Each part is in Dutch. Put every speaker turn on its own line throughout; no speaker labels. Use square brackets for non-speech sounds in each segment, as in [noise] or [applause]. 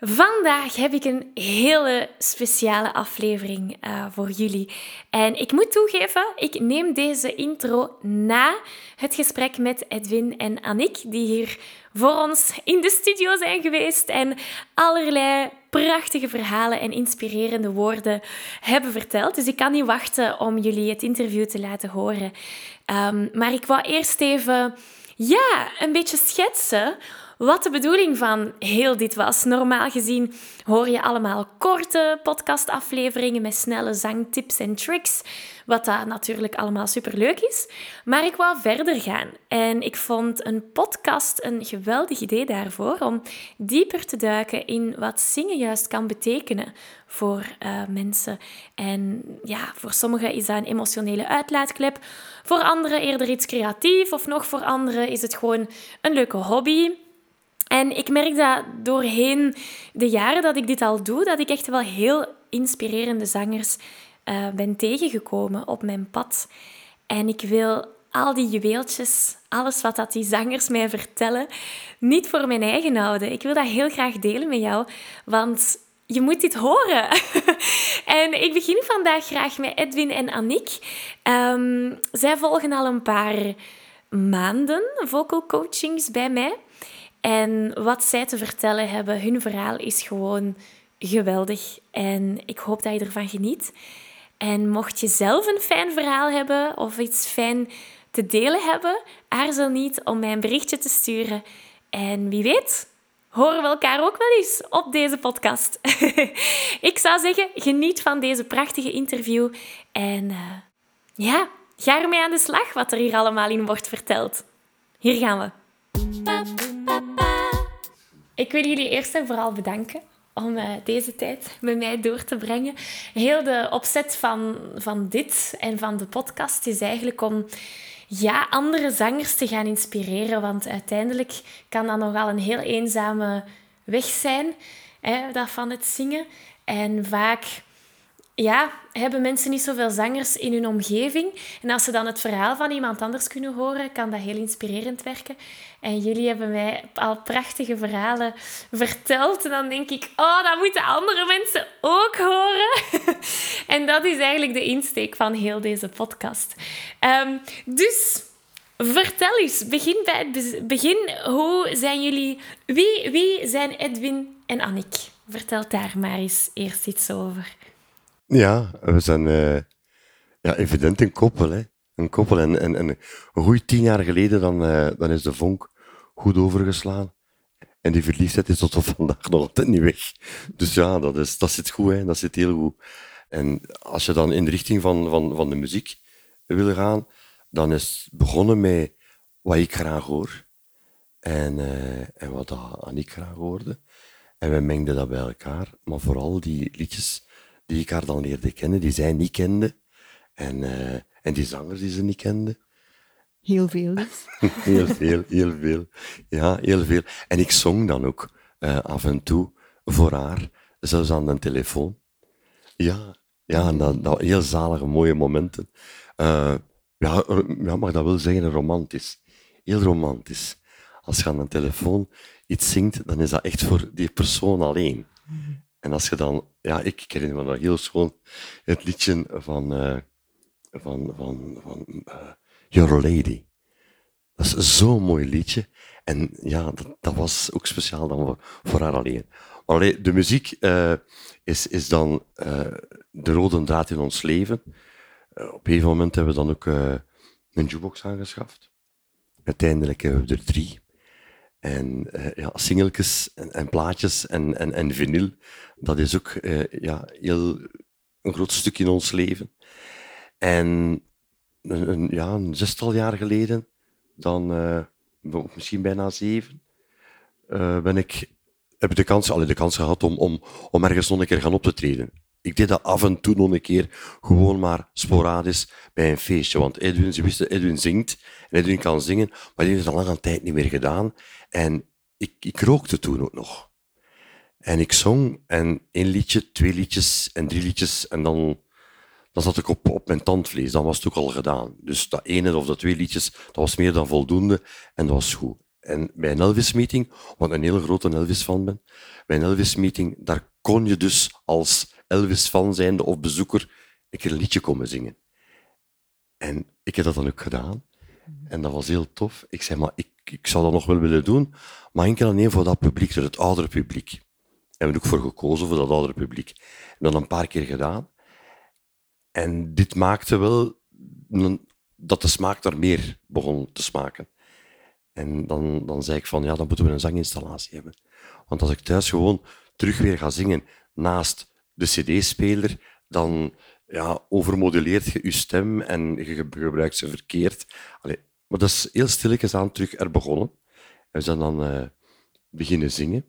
Vandaag heb ik een hele speciale aflevering uh, voor jullie. En ik moet toegeven, ik neem deze intro na het gesprek met Edwin en Annick, die hier voor ons in de studio zijn geweest en allerlei prachtige verhalen en inspirerende woorden hebben verteld. Dus ik kan niet wachten om jullie het interview te laten horen. Um, maar ik wou eerst even ja, een beetje schetsen wat de bedoeling van heel dit was. Normaal gezien hoor je allemaal korte podcastafleveringen met snelle zangtips en tricks, wat dat natuurlijk allemaal superleuk is. Maar ik wou verder gaan en ik vond een podcast een geweldig idee daarvoor om dieper te duiken in wat zingen juist kan betekenen voor uh, mensen. En ja, voor sommigen is dat een emotionele uitlaatklep, voor anderen eerder iets creatief of nog voor anderen is het gewoon een leuke hobby. En ik merk dat doorheen de jaren dat ik dit al doe, dat ik echt wel heel inspirerende zangers uh, ben tegengekomen op mijn pad. En ik wil al die juweeltjes, alles wat dat die zangers mij vertellen, niet voor mijn eigen houden. Ik wil dat heel graag delen met jou, want je moet dit horen. [laughs] en ik begin vandaag graag met Edwin en Annick. Um, zij volgen al een paar maanden vocal coachings bij mij. En wat zij te vertellen hebben, hun verhaal is gewoon geweldig. En ik hoop dat je ervan geniet. En mocht je zelf een fijn verhaal hebben of iets fijn te delen hebben, aarzel niet om mij een berichtje te sturen. En wie weet, horen we elkaar ook wel eens op deze podcast. [laughs] ik zou zeggen, geniet van deze prachtige interview. En uh, ja, ga ermee aan de slag wat er hier allemaal in wordt verteld. Hier gaan we. Ik wil jullie eerst en vooral bedanken om uh, deze tijd met mij door te brengen. Heel de opzet van, van dit en van de podcast is eigenlijk om ja, andere zangers te gaan inspireren. Want uiteindelijk kan dat nogal een heel eenzame weg zijn, hè, van het zingen. En vaak ja, hebben mensen niet zoveel zangers in hun omgeving. En als ze dan het verhaal van iemand anders kunnen horen, kan dat heel inspirerend werken. En jullie hebben mij al prachtige verhalen verteld. En dan denk ik, oh, dat moeten andere mensen ook horen. [laughs] en dat is eigenlijk de insteek van heel deze podcast. Ehm, dus vertel eens, begin bij het begin. Hoe zijn jullie... Wie, wie zijn Edwin en Annick? Vertel daar maar eens eerst iets over.
Ja, we zijn uh, ja, evident een koppel. Hè. Een koppel. En, en, en een goede tien jaar geleden dan, uh, dan is de vonk goed overgeslaan. En die verliefdheid is tot op vandaag nog altijd niet weg. Dus ja, dat, is, dat zit goed. Hè. Dat zit heel goed. En als je dan in de richting van, van, van de muziek wil gaan, dan is begonnen met wat ik graag hoor. En, uh, en wat Annick graag hoorde. En we mengden dat bij elkaar. Maar vooral die liedjes die ik haar dan leerde kennen, die zij niet kende. En, uh, en die zangers die ze niet kende.
Heel veel dus. [laughs]
heel veel, heel veel. Ja, heel veel. En ik zong dan ook uh, af en toe voor haar, zelfs aan de telefoon. Ja, ja en dat, dat heel zalige, mooie momenten. Uh, ja, ja, mag dat wel zeggen, romantisch. Heel romantisch. Als je aan een telefoon iets zingt, dan is dat echt voor die persoon alleen. En als je dan, ja, ik herinner me nog heel schoon het liedje van, uh, van, van, van uh, Your Lady. Dat is zo'n mooi liedje. En ja, dat, dat, was ook speciaal dan voor, haar alleen. Allee, de muziek uh, is, is dan de rode draad in ons leven. op een gegeven moment hebben we dan ook een jukebox aangeschaft. Uiteindelijk hebben we er drie. En uh, ja, singeltjes en, plaatjes en, en, en vinyl, dat is ook uh, ja, heel een groot stuk in ons leven. En een, ja, een zestal jaar geleden, dan uh, misschien bijna zeven, ben ik, heb ik de kans, allee, de kans gehad om, om, om ergens nog een keer gaan op te treden. Ik deed dat af en toe nog een keer, gewoon maar sporadisch bij een feestje. Want Edwin, ze wisten, Edwin zingt en Edwin kan zingen, maar die heeft al lang tijd niet meer gedaan. En ik, ik rookte toen ook nog. En ik zong en één liedje, twee liedjes en drie liedjes en dan, dan zat ik op, op mijn tandvlees. Dan was het ook al gedaan. Dus dat ene of dat twee liedjes, dat was meer dan voldoende en dat was goed. En bij een Elvis-meeting, wat een hele grote Elvis-fan ben, bij een Elvis-meeting, daar kon je dus als Elvis-fan zijnde of bezoeker een keer een liedje komen zingen. En ik heb dat dan ook gedaan. En dat was heel tof. Ik zei, maar ik, ik zou dat nog wel willen doen, maar enkel alleen voor dat publiek, voor het oudere publiek. En we hebben ook voor gekozen, voor dat oudere publiek. En dat een paar keer gedaan. En dit maakte wel dat de smaak daar meer begon te smaken. En dan, dan zei ik van, ja, dan moeten we een zanginstallatie hebben. Want als ik thuis gewoon terug weer ga zingen naast de cd-speler, dan ja, overmodelleert je je stem en je gebruikt ze verkeerd. Maar dat is heel stilletjes aan terug er begonnen. En we zijn dan uh, beginnen zingen,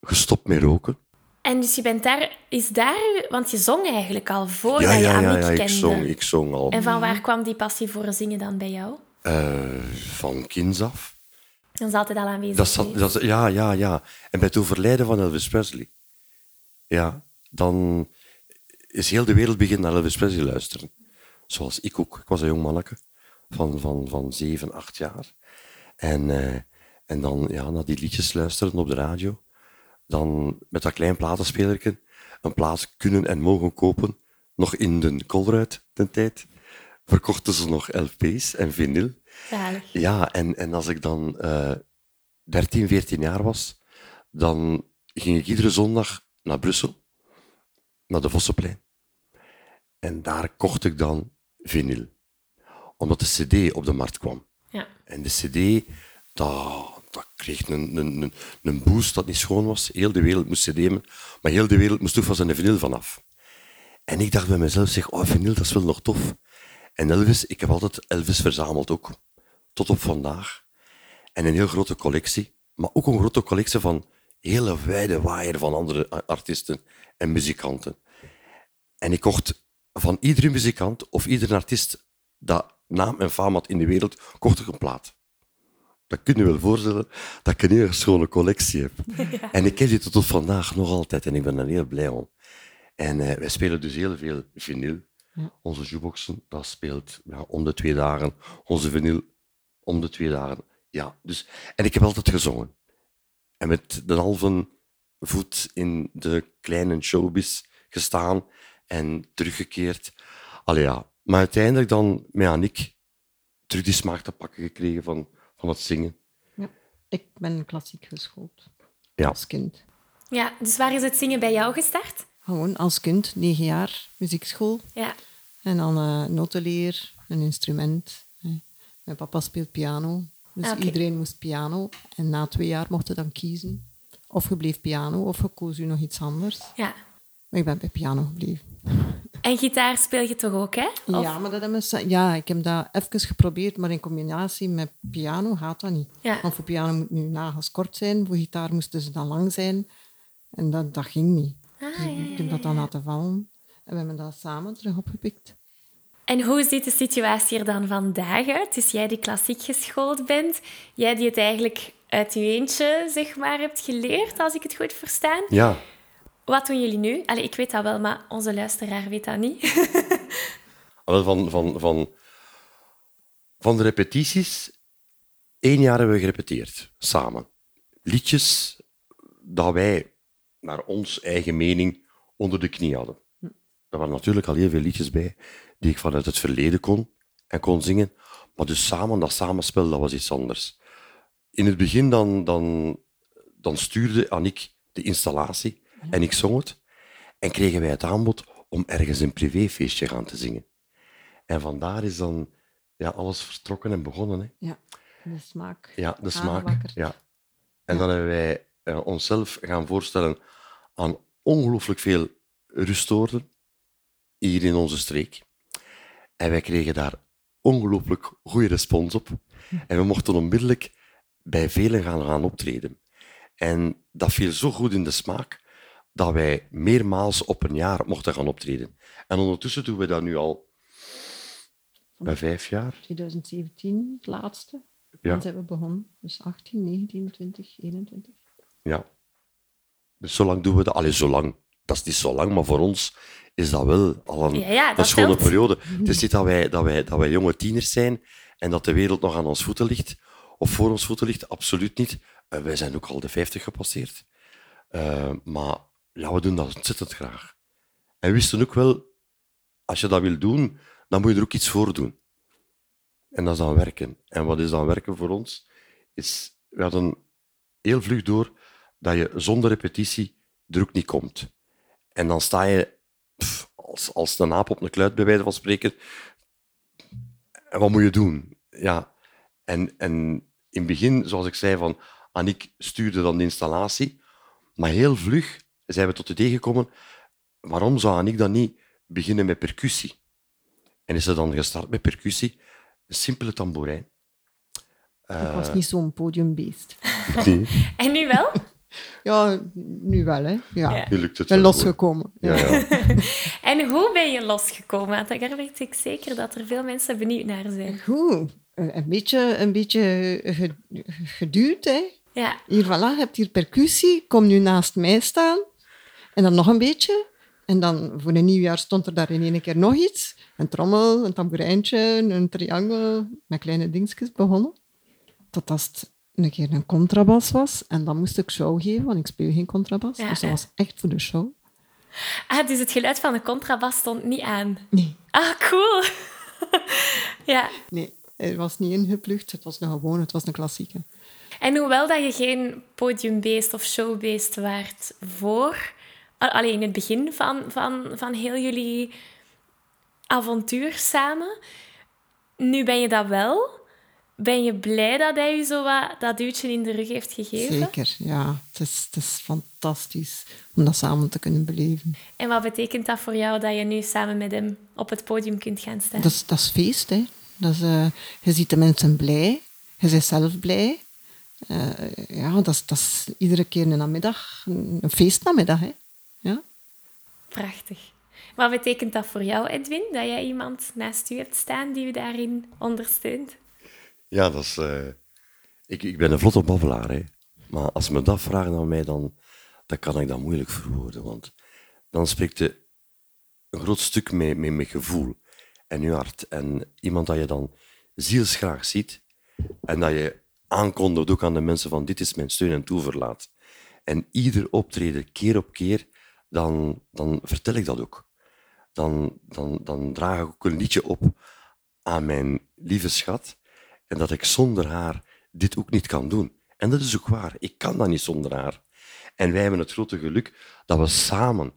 gestopt met roken.
En dus je bent daar, is daar, want je zong eigenlijk al voor
ja,
je
ja, ja, ja,
kende.
ik zong, ik zong al.
En van waar kwam die passie voor zingen dan bij jou?
Uh, van kinds af.
Dat is altijd al aanwezig.
Dat zat, dat, ja, ja, ja. En bij het overlijden van Elvis Presley, ja, dan is heel de wereld beginnen naar Elvis Presley luisteren. Zoals ik ook. Ik was een jong manneke van, van, van zeven, acht jaar. En, uh, en dan ja, naar die liedjes luisteren op de radio. Dan met dat klein platenspelertje een plaats kunnen en mogen kopen. Nog in de Colruyt, de tijd. Verkochten ze nog LP's en vinyl.
Zalig.
Ja, en, en als ik dan uh, 13, 14 jaar was, dan ging ik iedere zondag naar Brussel naar de Vossenplein. En daar kocht ik dan vinyl. Omdat de cd op de markt kwam.
Ja.
En de cd, dat, dat kreeg een, een, een, een boost dat niet schoon was. Heel de wereld moest cd hebben, maar heel de wereld moest toch van zijn vinyl vanaf. En ik dacht bij mezelf, zeg, oh, vinyl, dat is wel nog tof. En Elvis, ik heb altijd Elvis verzameld ook. Tot op vandaag. En een heel grote collectie. Maar ook een grote collectie van hele wijde waaier van andere artiesten en muzikanten. En ik kocht van iedere muzikant of iedere artiest dat naam en faam had in de wereld, kocht ik een plaat. Dat kun je wel voorstellen dat ik een heel schone collectie heb. [laughs] Ja. En ik ken die tot vandaag nog altijd en ik ben er heel blij om. En uh, wij spelen dus heel veel vinyl. Ja. Onze jukeboxen, dat speelt ja, om de twee dagen. Onze vinyl om de twee dagen. Ja, dus, en ik heb altijd gezongen. En met de halve voet in de kleine showbiz gestaan en teruggekeerd. Allee ja. Maar uiteindelijk dan met Annick terug die smaak te pakken gekregen van, van het zingen.
Ja, ik ben klassiek geschoold.
Ja.
Als kind.
Ja, dus waar is het zingen bij jou gestart?
Gewoon als kind, negen jaar, muziekschool.
Ja.
En dan uh, notenleer, een instrument. Mijn papa speelt piano. Dus
Ah,
iedereen moest piano. En na twee jaar mocht je dan kiezen. Of je bleef piano, of je koos je nog iets anders.
Ja.
Maar ik ben bij piano gebleven.
En gitaar speel je toch ook, hè? Of-
Ja, maar dat hebben ze, ja, ik heb dat even geprobeerd, maar in combinatie met piano gaat dat niet.
Ja.
Want voor piano moet nu nagels kort zijn, voor gitaar moesten ze dan lang zijn. En dat, dat ging niet.
Ah,
Dus
ja,
ik heb dat dan laten vallen. En we hebben dat samen terug opgepikt.
En hoe ziet de situatie er dan vandaag uit? Dus jij die klassiek geschoold bent, jij die het eigenlijk uit je eentje zeg maar, hebt geleerd, als ik het goed verstaan.
Ja,
Wat doen jullie nu? Ik weet dat wel, maar onze luisteraar weet dat niet. [laughs]
Wel, van, van, van, van de repetities, één jaar hebben we gerepeteerd, samen. Liedjes dat wij, naar ons eigen mening, onder de knie hadden. Er waren natuurlijk al heel veel liedjes bij die ik vanuit het verleden kon en kon zingen. Maar dus samen, dat samenspel, dat was iets anders. In het begin dan, dan, dan stuurde Annick de installatie en ik zong het. En kregen wij het aanbod om ergens een privéfeestje gaan te zingen. En vandaar is dan ja, alles vertrokken en begonnen. Hè.
Ja, de smaak.
Ja, de smaak.
Aangewakkerd.
Ja. En
Ja.
dan hebben wij eh, onszelf gaan voorstellen aan ongelooflijk veel rustoorden hier in onze streek. En wij kregen daar ongelooflijk goede respons op. En we mochten onmiddellijk bij velen gaan, gaan optreden. En dat viel zo goed in de smaak dat wij meermaals op een jaar mochten gaan optreden. En ondertussen doen we dat nu al bij vijf jaar.
2017, het laatste.
Ja.
Dan zijn we begonnen. Dus 18, 19, 20, 21.
Ja. Dus zo lang doen we dat. Allee, zo lang. Dat is niet zo lang, maar voor ons is dat wel al een,
Ja, ja,
een
dat
schone
telt.
periode. Het is niet dat wij, dat, wij, dat wij jonge tieners zijn en dat de wereld nog aan ons voeten ligt, of voor ons voeten ligt. Absoluut niet. Eh, wij zijn ook al de 50 gepasseerd. Eh, maar ja, we doen dat ontzettend graag. En we wisten ook wel, als je dat wil doen, dan moet je er ook iets voor doen. En dat is dan werken. En wat is dan werken voor ons? Is, we hadden heel vlug door dat je zonder repetitie er ook niet komt. En dan sta je als, als de naap op een kluit, bij wijze van spreken. En wat moet je doen? Ja. En, en in het begin, zoals ik zei, van Annick stuurde dan de installatie. Maar heel vlug zijn we tot het idee gekomen, waarom zou Annick dan niet beginnen met percussie? En is ze dan gestart met percussie? Een simpele tamboerijn.
Ik was niet zo'n podiumbeest. [laughs]
Nee,
En nu wel? [laughs]
Ja, nu wel, hè. Ja,
Ja.
ik
nu lukt het
ben
wel.
losgekomen.
Ja, ja. [laughs]
En hoe ben je losgekomen? Want daar weet ik zeker dat er veel mensen benieuwd naar zijn.
Goed. Een een beetje, een beetje ge- geduwd, hè.
Ja,
Hier, voilà, je hebt hier percussie. Kom nu naast mij staan. En dan nog een beetje. En dan voor een nieuwjaar stond er daar in één keer nog iets. Een trommel, een tamboerijntje, een triangel. Met kleine dingetjes begonnen. Totdat het een keer een contrabas was. En dan moest ik show geven, want ik speel geen contrabas.
Ja,
dus dat
ja.
was echt voor de show.
ah, dus het geluid van de contrabas stond niet aan.
Nee,
Ah, cool. [laughs] ja,
nee. Het was niet ingeplucht. Het was een gewone, het was een klassieke.
en hoewel dat je geen podiumbeest of showbeest waart voor, alleen in het begin van, van, van heel jullie avontuur samen, nu ben je dat wel. Ben je blij dat hij je zo wat dat duwtje in de rug heeft gegeven?
Zeker, ja. Het is, het is fantastisch om dat samen te kunnen beleven.
En wat betekent dat voor jou dat je nu samen met hem op het podium kunt gaan staan?
Dat is, dat is feest, hè. Dat is, eh, je ziet de mensen blij. Je bent zelf blij. Eh, ja, dat is, dat is iedere keer een namiddag, een een feestnamiddag, hè.
Prachtig. Wat betekent dat voor jou, Edwin, dat jij iemand naast u hebt staan die u daarin ondersteunt?
Ja, dat is... eh, ik, ik ben een vlotte babbelaar, hè. Maar als me dat vragen aan mij, dan, dan kan ik dat moeilijk verwoorden. Want dan spreekt je een groot stuk met, met gevoel en je hart. En iemand dat je dan zielsgraag ziet en dat je aankondigt ook aan de mensen van dit is mijn steun en toeverlaat. En ieder optreden, keer op keer, dan, dan vertel ik dat ook. Dan, dan, dan draag ik ook een liedje op aan mijn lieve schat en dat ik zonder haar dit ook niet kan doen. En dat is ook waar. Ik kan dat niet zonder haar. En wij hebben het grote geluk dat we samen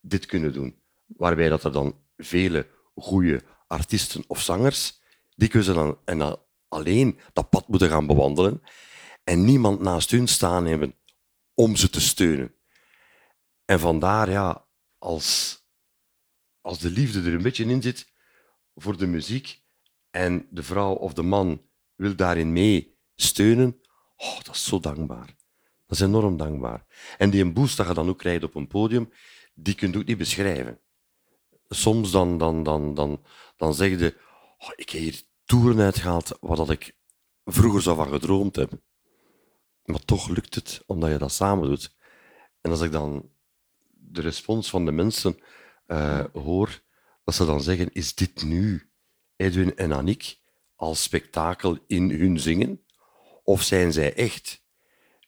dit kunnen doen. Waarbij dat er dan vele goede artiesten of zangers dikwijls dan, en alleen dat pad moeten gaan bewandelen en niemand naast hun staan hebben om ze te steunen. En vandaar, ja, als, als de liefde er een beetje in zit voor de muziek en de vrouw of de man wil daarin mee steunen, oh, dat is zo dankbaar. Dat is enorm dankbaar. En die boost dat je dan ook krijgt op een podium, die kun je ook niet beschrijven. Soms dan, dan, dan, dan, dan zeg je, oh, ik heb hier toeren uitgehaald wat dat ik vroeger zou van gedroomd hebben. Maar toch lukt het, omdat je dat samen doet. En als ik dan de respons van de mensen eh, hoor, dat ze dan zeggen, is dit nu Edwin en Annick als spektakel in hun zingen? Of zijn zij echt?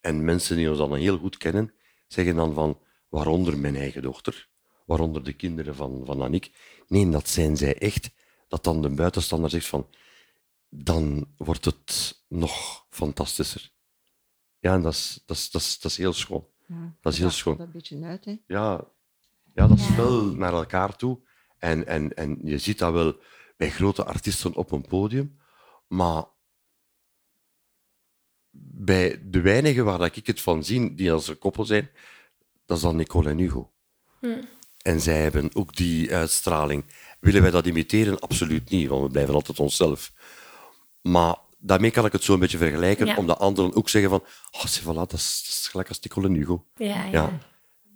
En mensen die ons dan heel goed kennen, zeggen dan van, waaronder mijn eigen dochter, waaronder de kinderen van, van Annick. Nee, dat zijn zij echt. Dat dan de buitenstander zegt van, dan wordt het nog fantastischer. Ja, en dat is, dat is, dat is, dat is heel schoon.
Ja.
Dat is heel
Dat
schoon.
gaat een beetje uit, hè.
Ja, ja dat
Ja.
spel naar elkaar toe. En, en, en je ziet dat wel bij grote artiesten op een podium. Maar bij de weinigen waar dat ik het van zie, die als een koppel zijn, dat is dan Nicole en Hugo. En zij hebben ook die uitstraling. Willen wij dat imiteren? Absoluut niet, want we blijven altijd onszelf. Maar daarmee kan ik het zo een beetje vergelijken,
Ja.
omdat anderen ook zeggen van oh, c'est voilà, dat, is, dat is gelijk als Nicole en Hugo.
Ja, ja.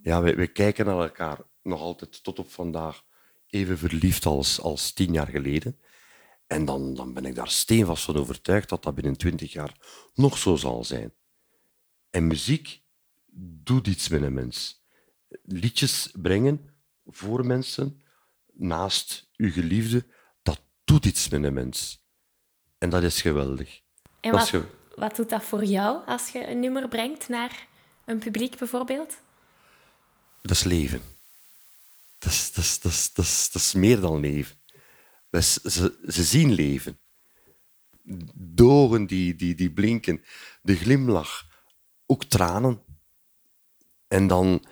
Ja, wij, wij kijken naar elkaar nog altijd tot op vandaag even verliefd als, als tien jaar geleden. En dan, dan ben ik daar steenvast van overtuigd dat dat binnen twintig jaar nog zo zal zijn. En muziek doet iets met een mens. Liedjes brengen voor mensen, naast uw geliefde, dat doet iets met een mens. En dat is geweldig.
En wat, wat doet dat voor jou als je een nummer brengt naar een publiek bijvoorbeeld?
Dat is leven. Dat is, dat is, dat is, dat is, dat is meer dan leven. Dat is, ze, ze zien leven. De ogen die, die, die blinken, de glimlach, ook tranen. En dan,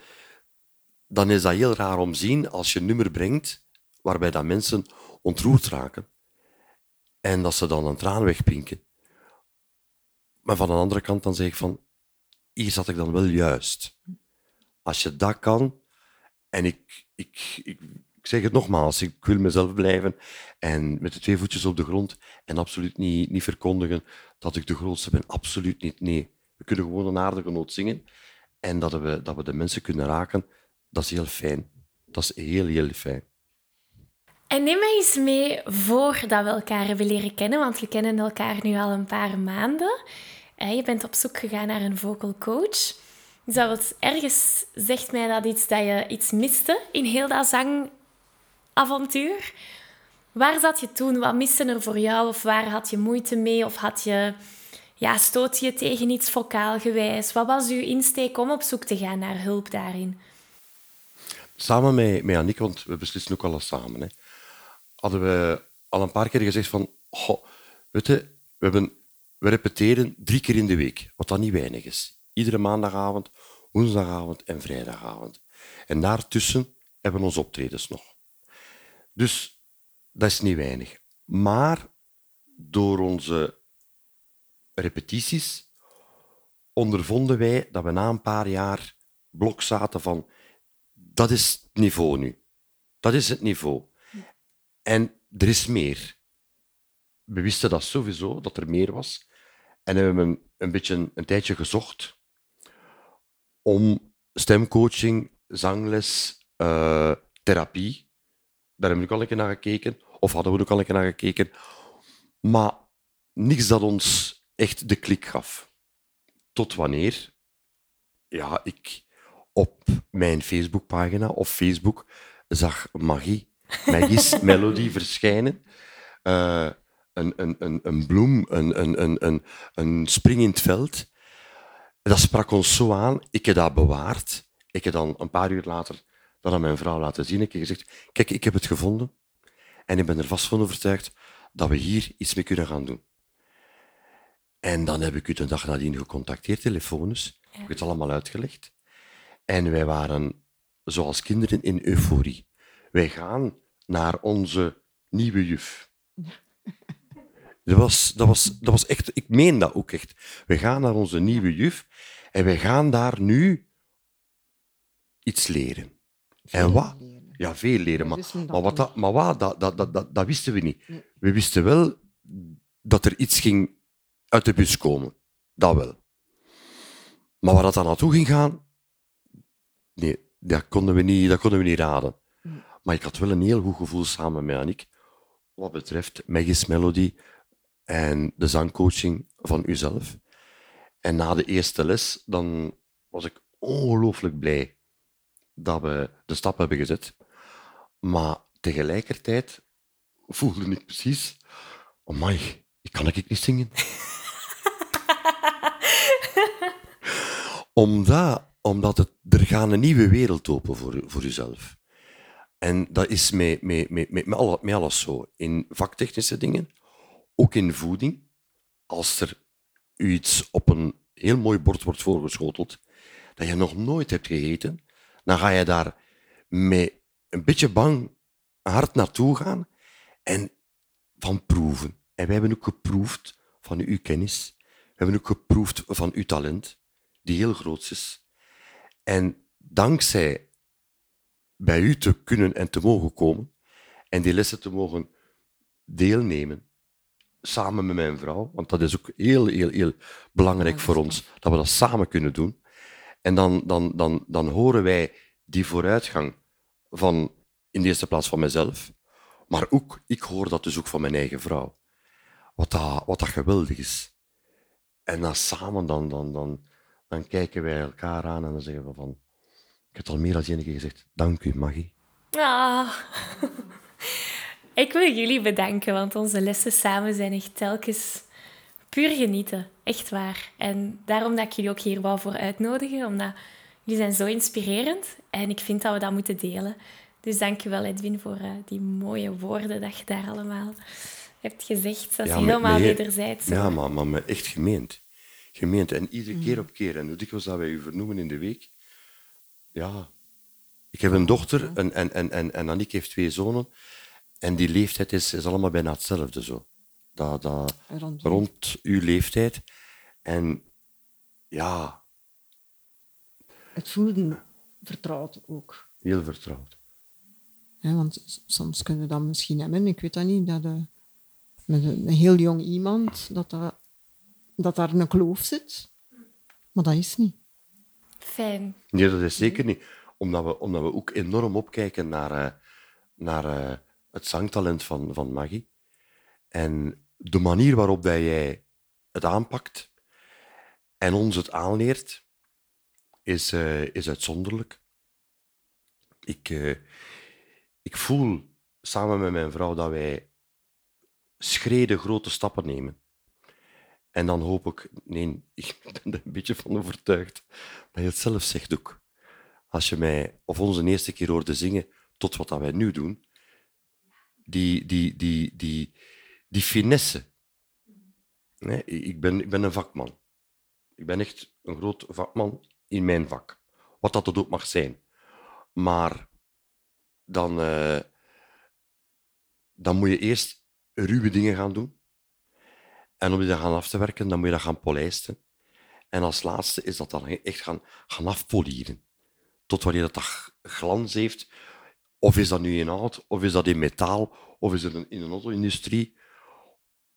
dan is dat heel raar om te zien als je een nummer brengt waarbij dat mensen ontroerd raken en dat ze dan een traan wegpinken. Maar van de andere kant dan zeg ik van, hier zat ik dan wel juist. Als je dat kan, en ik, ik, ik, ik zeg het nogmaals, ik wil mezelf blijven en met de twee voetjes op de grond en absoluut niet, niet verkondigen dat ik de grootste ben. Absoluut niet, nee. We kunnen gewoon een aardige noot zingen en dat we, dat we de mensen kunnen raken, dat is heel fijn. Dat is heel, heel fijn.
En neem mij eens mee voordat we elkaar hebben leren kennen, want we kennen elkaar nu al een paar maanden. Eh, Je bent op zoek gegaan naar een vocal coach. Dat wat ergens zegt mij dat iets dat je iets miste in heel dat zangavontuur. Waar zat je toen? Wat miste er voor jou? Of waar had je moeite mee? Of had je, ja, stoot je tegen iets vocaal gewijs? Wat was uw insteek om op zoek te gaan naar hulp daarin?
Samen met, met Annick, want we beslissen ook alles samen, hè, hadden we al een paar keer gezegd van, weet je, we, hebben, we repeteren drie keer in de week, wat dan niet weinig is. Iedere maandagavond, woensdagavond en vrijdagavond. En daartussen hebben we onze optredens nog. Dus dat is niet weinig. Maar door onze repetities ondervonden wij dat we na een paar jaar blok zaten van dat is het niveau nu. Dat is het niveau. En er is meer. We wisten dat sowieso, dat er meer was. En hebben een, een beetje een, een tijdje gezocht om stemcoaching, zangles, eh, therapie. Daar hebben we ook al een keer naar gekeken. Of hadden we ook al een keer naar gekeken. Maar niks dat ons echt de klik gaf. Tot wanneer ja, ik op mijn Facebookpagina of Facebook zag Magie, Magie's Melody verschijnen. Eh, een, een, een, een bloem, een, een, een, een, een spring in het veld. Dat sprak ons zo aan. Ik heb dat bewaard. Ik heb dan een paar uur later dat aan mijn vrouw laten zien. Ik heb gezegd, kijk, ik heb het gevonden. En ik ben er vast van overtuigd dat we hier iets mee kunnen gaan doen. En dan heb ik u de dag nadien gecontacteerd, telefonisch. Ik heb het allemaal uitgelegd. En wij waren zoals kinderen in euforie. Wij gaan naar onze nieuwe juf. [laughs] Dat was, dat, was, dat was echt, ik meen dat ook echt. We gaan naar onze nieuwe juf en wij gaan daar nu iets leren. En wat?
leren.
Ja, veel leren. Maar, maar, wat dat, maar wat, dat, dat, dat, dat, dat wisten we niet.
Nee.
We wisten wel dat er iets ging uit de bus komen. Dat wel. Maar waar dat dan naartoe ging gaan, nee, dat konden we niet, dat konden we niet raden. Maar ik had wel een heel goed gevoel samen met Annick wat betreft Maggie's Melody en de zangcoaching van uzelf. En na de eerste les, dan was ik ongelooflijk blij dat we de stap hebben gezet. Maar tegelijkertijd voelde ik precies, oh my, ik kan ik niet zingen. [laughs] omdat, omdat het, er gaat een nieuwe wereld open voor, voor jezelf. En dat is met, met, met, met, met, alle- met alles zo. In vaktechnische dingen, ook in voeding. Als er iets op een heel mooi bord wordt voorgeschoteld, dat je nog nooit hebt gegeten, dan ga je daar met een beetje bang hard naartoe gaan. En van proeven. En wij hebben ook geproefd van uw kennis. We hebben ook geproefd van uw talent, die heel groot is. En dankzij bij u te kunnen en te mogen komen en die lessen te mogen deelnemen, samen met mijn vrouw, want dat is ook heel, heel, heel belangrijk voor ons, dat we dat samen kunnen doen. En dan, dan, dan, dan horen wij die vooruitgang van, in de eerste plaats van mezelf, maar ook, ik hoor dat dus ook van mijn eigen vrouw. Wat dat, wat dat geweldig is. En dan samen, dan, dan, dan, dan kijken wij elkaar aan en dan zeggen we van... Ik heb het al meer dan één keer gezegd. Dank u, Maggie.
Ah. [laughs] Ik wil jullie bedanken, want onze lessen samen zijn echt telkens puur genieten. Echt waar. En daarom dat ik jullie ook hier wou voor uitnodigen, omdat jullie zijn zo inspirerend en ik vind dat we dat moeten delen. Dus dank je wel, Edwin, voor uh, die mooie woorden dat je daar allemaal hebt gezegd. Dat is
Ja,
helemaal
met-
wederzijds.
Ja, maar, echt gemeend. Gemeend. En iedere
Mm.
keer op keer. En hoe dikwijls dat wij u vernoemen in de week. Ja. Ik heb een dochter en, en, en, en, en Annick heeft twee zonen. En die leeftijd is, is allemaal bijna hetzelfde zo. Dat, dat,
Rond-
rond uw leeftijd. En ja,
Het voelde vertrouwd ook.
heel vertrouwd.
Hè, want soms kunnen we dat misschien hebben, ik weet dat niet, dat eh, met een, een heel jong iemand, dat, dat, dat daar een kloof zit. Maar dat is niet.
Fijn.
Nee, dat is zeker niet. Omdat we, omdat we ook enorm opkijken naar, eh, naar eh, het zangtalent van, van Maggie. En de manier waarop dat jij het aanpakt en ons het aanleert, is, eh, is uitzonderlijk. Ik, ik voel samen met mijn vrouw dat wij schreden grote stappen nemen. En dan hoop ik, nee, [laughs] ik ben er een beetje van overtuigd, dat je het zelf zegt ook. Als je mij of ons een eerste keer hoorde zingen tot wat dat wij nu doen, die, die, die, die, die finesse. Nee, ik, ben, ik ben een vakman. Ik ben echt een groot vakman in mijn vak. Wat dat ook mag zijn. Maar dan, eh, dan moet je eerst ruwe dingen gaan doen. En om die dan gaan af te werken, dan moet je dat gaan polijsten. En als laatste is dat dan echt gaan, gaan afpolieren. Tot wanneer dat, dat glans heeft. Of is dat nu in hout, of is dat in metaal, of is een- in een auto-industrie,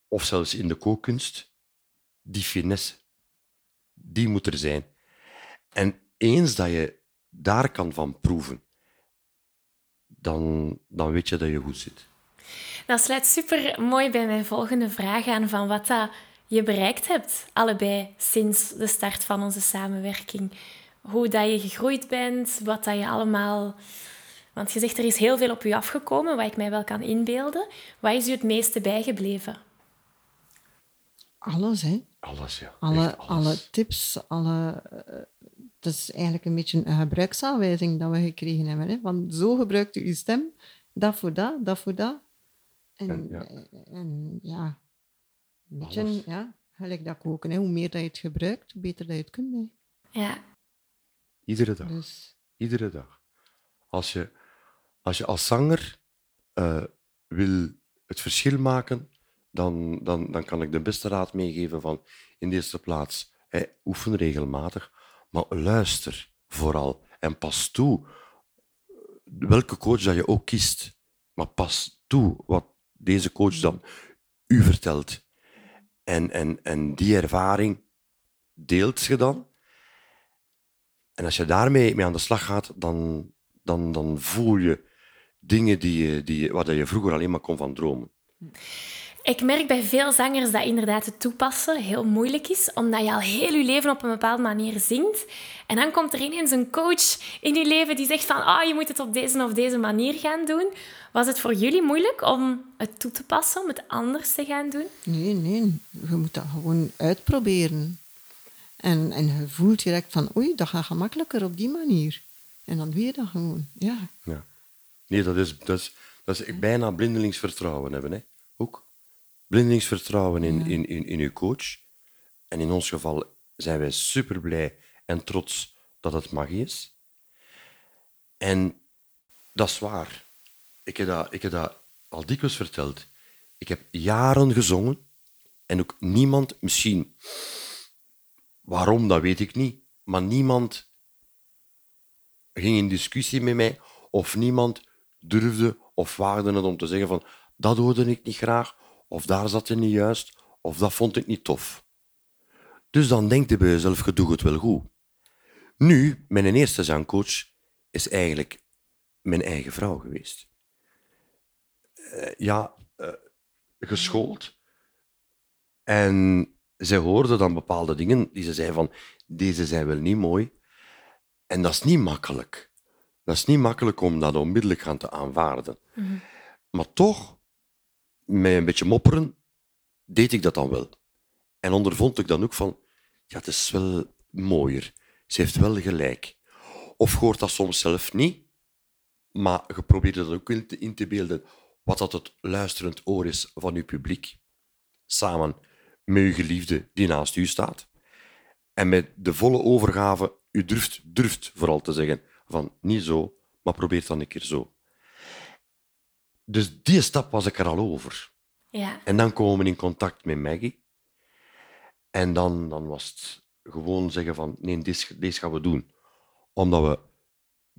of zelfs in de kookkunst. Die finesse, die moet er zijn. En eens dat je daar kan van proeven, dan, dan weet je dat je goed zit.
Dat sluit super mooi bij mijn volgende vraag aan van wat dat je bereikt hebt, allebei sinds de start van onze samenwerking. Hoe dat je gegroeid bent, wat dat je allemaal. Want je zegt er is heel veel op je afgekomen, wat ik mij wel kan inbeelden. Wat is u het meeste bijgebleven?
Alles, hè.
Alles, ja.
Alle,
alles.
alle tips, alle... eh, Het is eigenlijk een beetje een gebruiksaanwijzing dat we gekregen hebben. Hè? Van zo gebruikt u uw stem, dat voor dat, dat voor dat. En,
ja.
en, en, ja, een beetje, ja, gelijk dat koken. Hè? Hoe meer dat je het gebruikt, hoe beter dat je het kunt. Hè?
Ja,
Iedere dag.
Dus
Iedere dag. Als je als, je als zanger eh, wil het verschil maken, dan, dan, dan kan ik de beste raad meegeven van in de eerste plaats, hè, oefen regelmatig, maar luister vooral en pas toe welke coach dat je ook kiest. Maar pas toe wat deze coach dan u vertelt. En, en, en die ervaring deelt je dan. En als je daarmee mee aan de slag gaat, dan, dan, dan voel je dingen die je, die waar je vroeger alleen maar kon van dromen.
Ik merk bij veel zangers dat inderdaad het toepassen heel moeilijk is, omdat je al heel je leven op een bepaalde manier zingt. En dan komt er ineens een coach in je leven die zegt van ah, je moet het op deze of deze manier gaan doen. Was het voor jullie moeilijk om het toe te passen, om het anders te gaan doen?
nee, nee, je moet dat gewoon uitproberen. En, en je voelt direct van, oei, dat gaat gemakkelijker op die manier. En dan doe je dat gewoon, ja.
Ja. Nee, dat is, dat is, dat is bijna blindelingsvertrouwen hebben. Hè? Ook. Blindelingsvertrouwen in, in, in, in uw coach. En in ons geval zijn wij super blij en trots dat het magie is. En dat is waar. Ik heb dat, ik heb dat al dikwijls verteld. Ik heb jaren gezongen en ook niemand, misschien waarom, dat weet ik niet, maar niemand ging in discussie met mij of niemand durfde of waagde het om te zeggen van dat hoorde ik niet graag of daar zat je niet juist of dat vond ik niet tof. Dus dan denkt je bij jezelf, je doet het wel goed. Nu, mijn eerste zangcoach is eigenlijk mijn eigen vrouw geweest. Uh, ja, uh, geschoold. En zij hoorde dan bepaalde dingen die ze zei van, deze zijn wel niet mooi. En dat is niet makkelijk. Dat is niet makkelijk om dat onmiddellijk gaan te aanvaarden. Mm -hmm. Maar toch, met een beetje mopperen, deed ik dat dan wel. En ondervond ik dan ook van, ja, het is wel mooier. Ze heeft wel gelijk. Of hoort dat soms zelf niet, maar je probeert dat ook in te, beelden wat dat het luisterend oor is van je publiek. Samen met je geliefde die naast u staat. En met de volle overgave, u durft, durft vooral te zeggen van niet zo, maar probeer dan een keer zo. Dus die stap was ik er al over.
Ja.
En dan komen we in contact met Maggie. En dan, dan was het gewoon zeggen van nee, deze, deze gaan we doen. Omdat we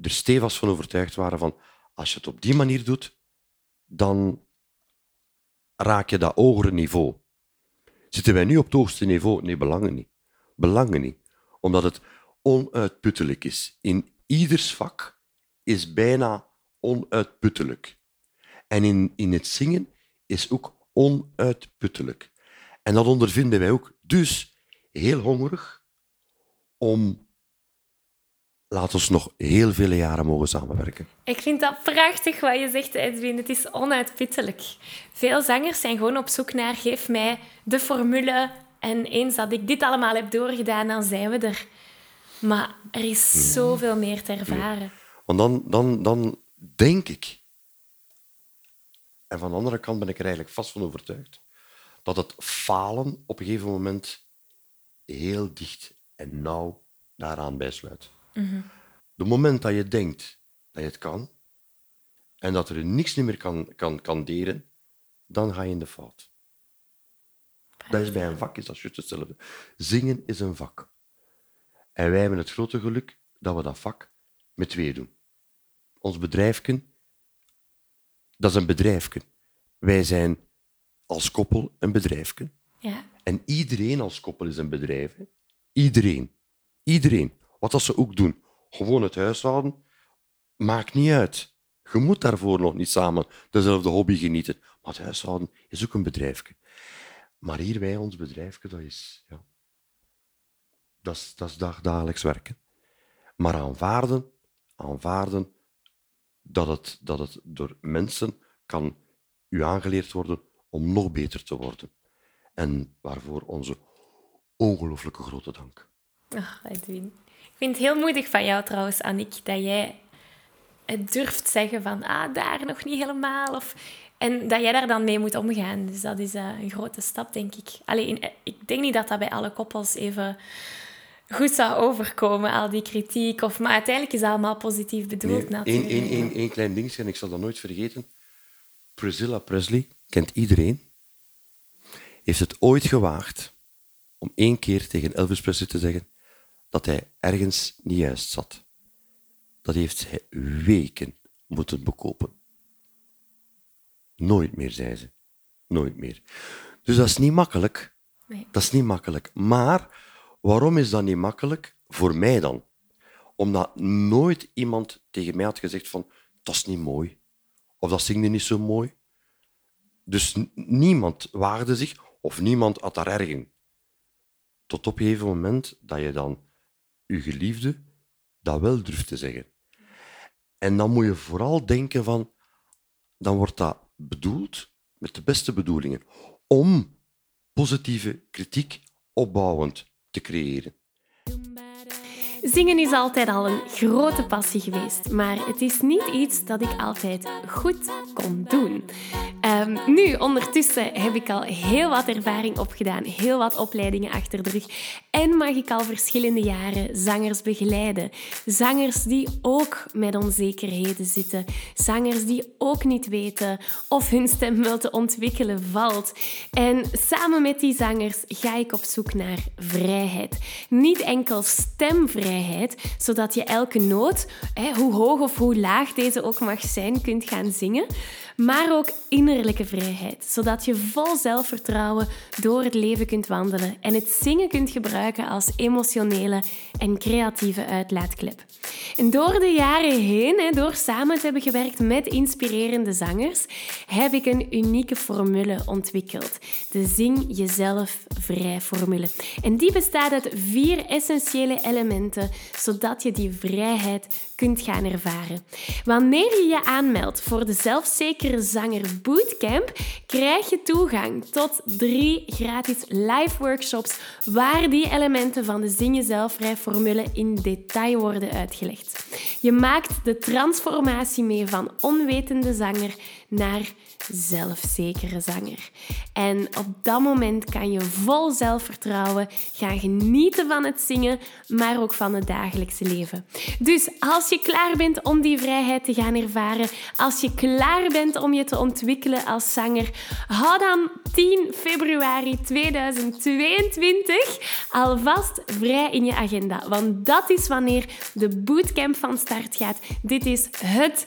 er stevast van overtuigd waren van als je het op die manier doet, dan raak je dat hogere niveau. Zitten wij nu op het hoogste niveau? Nee, belangen niet. Belangen niet. Omdat het onuitputtelijk is. In ieders vak is bijna onuitputtelijk. En in, in het zingen is ook onuitputtelijk. En dat ondervinden wij ook. Dus heel hongerig om, laat ons nog heel vele jaren mogen samenwerken.
Ik vind dat prachtig wat je zegt, Edwin. Het is onuitputtelijk. Veel zangers zijn gewoon op zoek naar, geef mij de formule. En eens dat ik dit allemaal heb doorgedaan, dan zijn we er. Maar er is hmm. zoveel meer te ervaren.
Want dan, dan, dan denk ik, en van de andere kant ben ik er eigenlijk vast van overtuigd, dat het falen op een gegeven moment heel dicht en nauw daaraan bijsluit. Mm De moment dat je denkt dat je het kan en dat er niks meer kan, kan, kan deren, dan ga je in de fout. Dat is bij een vak is dat juist hetzelfde. Zingen is een vak. En wij hebben het grote geluk dat we dat vak met twee doen. Ons bedrijfken, dat is een bedrijfken. Wij zijn als koppel een bedrijfje.
Ja.
En iedereen als koppel is een bedrijf. Hè? Iedereen. Iedereen. Wat dat ze ook doen. Gewoon het huishouden. Maakt niet uit. Je moet daarvoor nog niet samen dezelfde hobby genieten. Maar het huishouden is ook een bedrijfje. Maar hier wij, ons bedrijfje, dat is, ja, dat is, dat is dagelijks werken. Maar aanvaarden, aanvaarden dat het, dat het door mensen kan u aangeleerd worden om nog beter te worden. En waarvoor onze ongelooflijke grote dank.
Ach, Edwin. Ik vind het heel moedig van jou trouwens, Annick, dat jij het durft zeggen van ah, daar nog niet helemaal. Of, en dat jij daar dan mee moet omgaan. Dus dat is uh, een grote stap, denk ik. Alleen, eh, ik denk niet dat dat bij alle koppels even goed zou overkomen, al die kritiek. Of, maar uiteindelijk is het allemaal positief bedoeld nee, natuurlijk.
Eén, één, één, één klein dingetje, en ik zal dat nooit vergeten. Priscilla Presley kent iedereen, heeft het ooit gewaagd om één keer tegen Elvis Presley te zeggen dat hij ergens niet juist zat. Dat heeft hij weken moeten bekopen. Nooit meer, zei ze. Nooit meer. Dus dat is niet makkelijk.
Nee.
Dat is niet makkelijk. Maar waarom is dat niet makkelijk? Voor mij dan. Omdat nooit iemand tegen mij had gezegd van dat is niet mooi. Of dat zingde niet zo mooi. Dus niemand waarde zich of niemand had daar erg Tot op een gegeven moment dat je dan je geliefde dat wel durft te zeggen. En dan moet je vooral denken van, dan wordt dat bedoeld met de beste bedoelingen, om positieve kritiek opbouwend te creëren.
Zingen is altijd al een grote passie geweest, maar het is niet iets dat ik altijd goed kon doen. Ehm, nu, ondertussen heb ik al heel wat ervaring opgedaan, heel wat opleidingen achter de rug en mag ik al verschillende jaren zangers begeleiden. Zangers die ook met onzekerheden zitten, zangers die ook niet weten of hun stem wel te ontwikkelen valt. En samen met die zangers ga ik op zoek naar vrijheid. Niet enkel stemvrijheid, zodat je elke noot, hoe hoog of hoe laag deze ook mag zijn, kunt gaan zingen maar ook innerlijke vrijheid, zodat je vol zelfvertrouwen door het leven kunt wandelen en het zingen kunt gebruiken als emotionele en creatieve uitlaatklep. En door de jaren heen, door samen te hebben gewerkt met inspirerende zangers, heb ik een unieke formule ontwikkeld. De Zing Jezelf Vrij formule. En die bestaat uit vier essentiële elementen, zodat je die vrijheid kunt gaan ervaren. Wanneer je je aanmeldt voor de Zanger Bootcamp, krijg je toegang tot drie gratis live workshops waar die elementen van de Zing Jezelf formule in detail worden uitgelegd. Je maakt de transformatie mee van onwetende zanger naar zelfzekere zanger. En op dat moment kan je vol zelfvertrouwen gaan genieten van het zingen, maar ook van het dagelijkse leven. Dus als je klaar bent om die vrijheid te gaan ervaren, als je klaar bent om je te ontwikkelen als zanger, hou dan 10 februari 2022 alvast vrij in je agenda. Want dat is wanneer de bootcamp van start gaat. Dit is het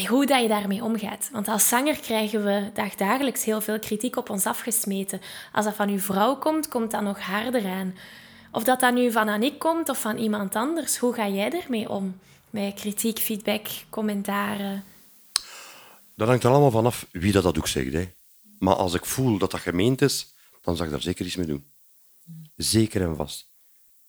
hoe dat je daarmee omgaat. Want als zanger krijgen we dagdagelijks heel veel kritiek op ons afgesmeten. Als dat van uw vrouw komt, komt dat nog harder aan. Of dat dat nu van Annick komt of van iemand anders, hoe ga jij ermee om? Met kritiek, feedback, commentaren?
Dat hangt er allemaal vanaf wie dat, dat ook zegt. Hè. Maar als ik voel dat dat gemeend is, dan zal ik daar zeker iets mee doen. Zeker en vast.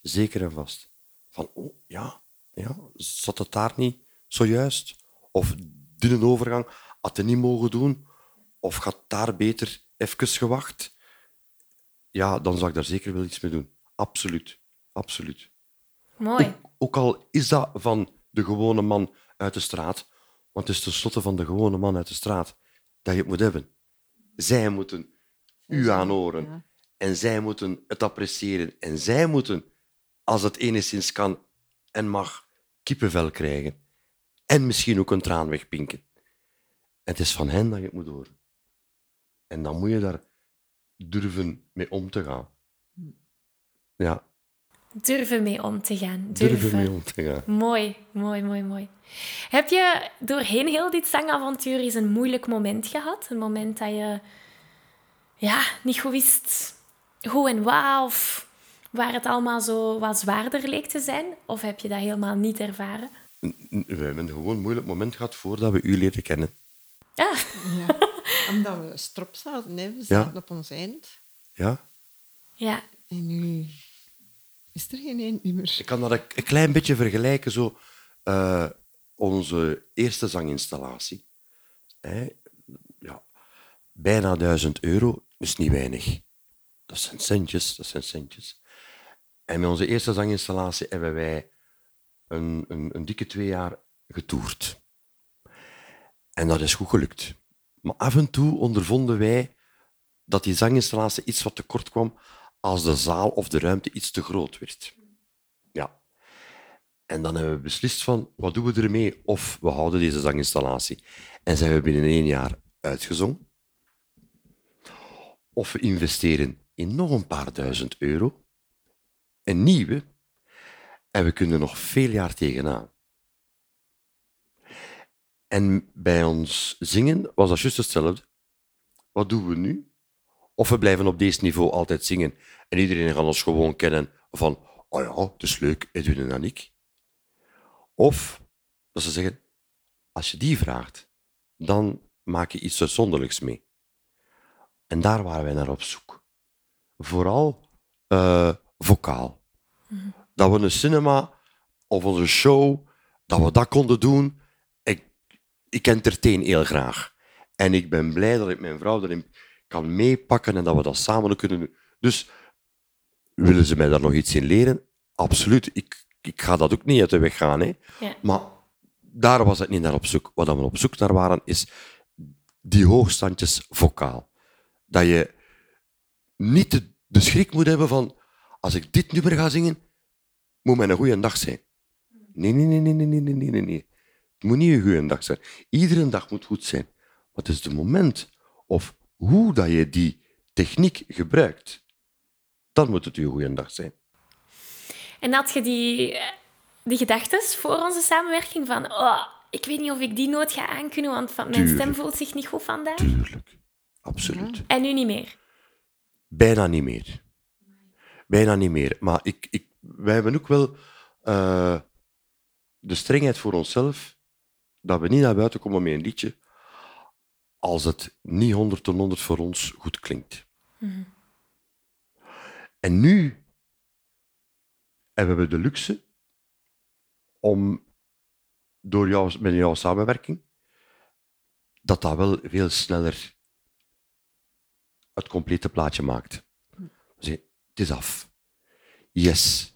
Zeker en vast. Van, oh, ja, ja, zat het daar niet zojuist? Of dunne overgang had hij niet mogen doen. Of gaat daar beter even gewacht. Ja, dan zou ik daar zeker wel iets mee doen. Absoluut. Absoluut.
Mooi.
Ook, al is dat van de gewone man uit de straat, want het is tenslotte van de gewone man uit de straat dat je het moet hebben. Zij moeten u aanhoren. En zij moeten het appreciëren. En zij moeten, als het enigszins kan en mag, kippenvel krijgen. En misschien ook een traan wegpinken. het is van hen dat je het moet horen. En dan moet je daar durven mee om te gaan. Ja.
Durven mee om te gaan.
Durven, mee om te gaan.
Mooi, mooi, mooi, mooi. Heb je doorheen heel dit zangavontuur eens een moeilijk moment gehad? Een moment dat je ja, niet goed wist hoe en waar, of waar het allemaal zo wat zwaarder leek te zijn? Of heb je dat helemaal niet ervaren?
We hebben een gewoon moeilijk moment gehad voordat we u leren kennen.
Ah.
Ja, [laughs] omdat we strop zaten. Hè. We zaten op ons eind.
Ja.
Ja.
En nu is er geen eind meer.
Ik kan dat een klein beetje vergelijken. Zo, uh, onze eerste zanginstallatie. Hè, ja, bijna duizend euro is niet weinig. Dat zijn centjes, dat zijn centjes. En met onze eerste zanginstallatie hebben wij een, een, een dikke twee jaar getoerd. En dat is goed gelukt. Maar af en toe ondervonden wij dat die zanginstallatie iets wat tekort kwam als de zaal of de ruimte iets te groot werd. Ja. En dan hebben we beslist van, wat doen we ermee? Of we houden deze zanginstallatie en zijn we binnen één jaar uitgezongen. Of we investeren in nog een paar duizend euro, een nieuwe, en we kunnen nog veel jaar tegenaan. En bij ons zingen was dat juist hetzelfde. Wat doen we nu? Of we blijven op deze niveau altijd zingen en iedereen gaat ons gewoon kennen van, oh ja, het is leuk, Edwin en. Of dat ze zeggen, als je die vraagt, dan maak je iets uitzonderlijks mee. En daar waren wij naar op zoek. Vooral uh, vocaal. Dat we een cinema of onze show, dat we dat konden doen. Ik, ik entertain heel graag. En ik ben blij dat ik mijn vrouw erin kan meepakken en dat we dat samen kunnen doen. Dus willen ze mij daar nog iets in leren? Absoluut. Ik, ik ga dat ook niet uit de weg gaan. Hè.
Ja.
Maar daar was het niet naar op zoek. Wat we op zoek naar waren, is die hoogstandjes vocaal. Dat je niet de, de schrik moet hebben van als ik dit nummer ga zingen, moet mijn een goede dag zijn. Nee, nee, nee, nee, nee, nee, nee, nee, nee. Het moet niet een goede dag zijn. Iedere dag moet goed zijn. Wat is het moment of hoe dat je die techniek gebruikt, dan moet het je goede dag zijn.
En had je die, die gedachten voor onze samenwerking van oh, ik weet niet of ik die noot ga aankunnen, want van mijn
Tuurlijk.
stem voelt zich niet goed vandaag.
Tuurlijk. Absoluut.
En nu niet meer.
Bijna niet meer. Bijna niet meer. Maar ik, ik, wij hebben ook wel eh, de strengheid voor onszelf dat we niet naar buiten komen met een liedje als het niet 100 ten 100 voor ons goed klinkt. En nu hebben we de luxe om door jou, met jouw samenwerking dat dat wel veel sneller het complete plaatje maakt. Zeggen, het is af. Yes.